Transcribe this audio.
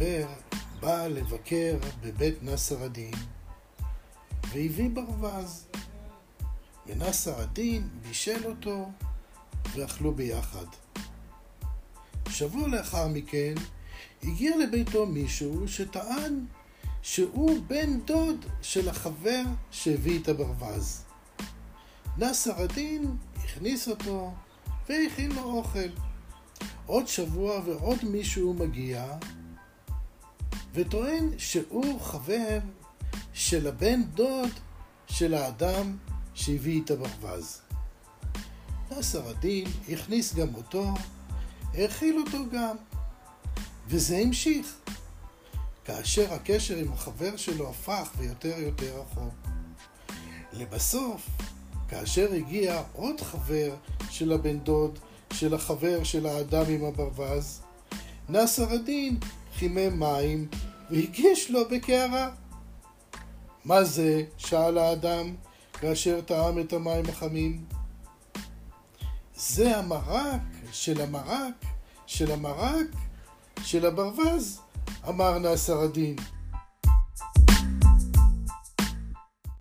חבר בא לבקר בבית נסר א-דין והביא ברווז. ונסר א-דין בישל אותו ואכלו ביחד. שבוע לאחר מכן הגיע לביתו מישהו שטען שהוא בן דוד של החבר שהביא את הברווז. נסר א-דין הכניס אותו והכין לו אוכל. עוד שבוע ועוד מישהו מגיע וטוען שהוא חבר של הבן דוד של האדם שהביא את הברווז. נסר א-דין הכניס גם אותו, האכיל אותו גם, וזה המשיך. כאשר הקשר עם החבר שלו הפך ויותר יותר רחוק. לבסוף, כאשר הגיע עוד חבר של הבן דוד של החבר של האדם עם הברווז, נסר א-דין חימם מים והגיש לו בקערה. מה זה? שאל האדם כאשר טעם את המים החמים. זה המרק של המרק של המרק של הברווז, אמר נסר א-דין.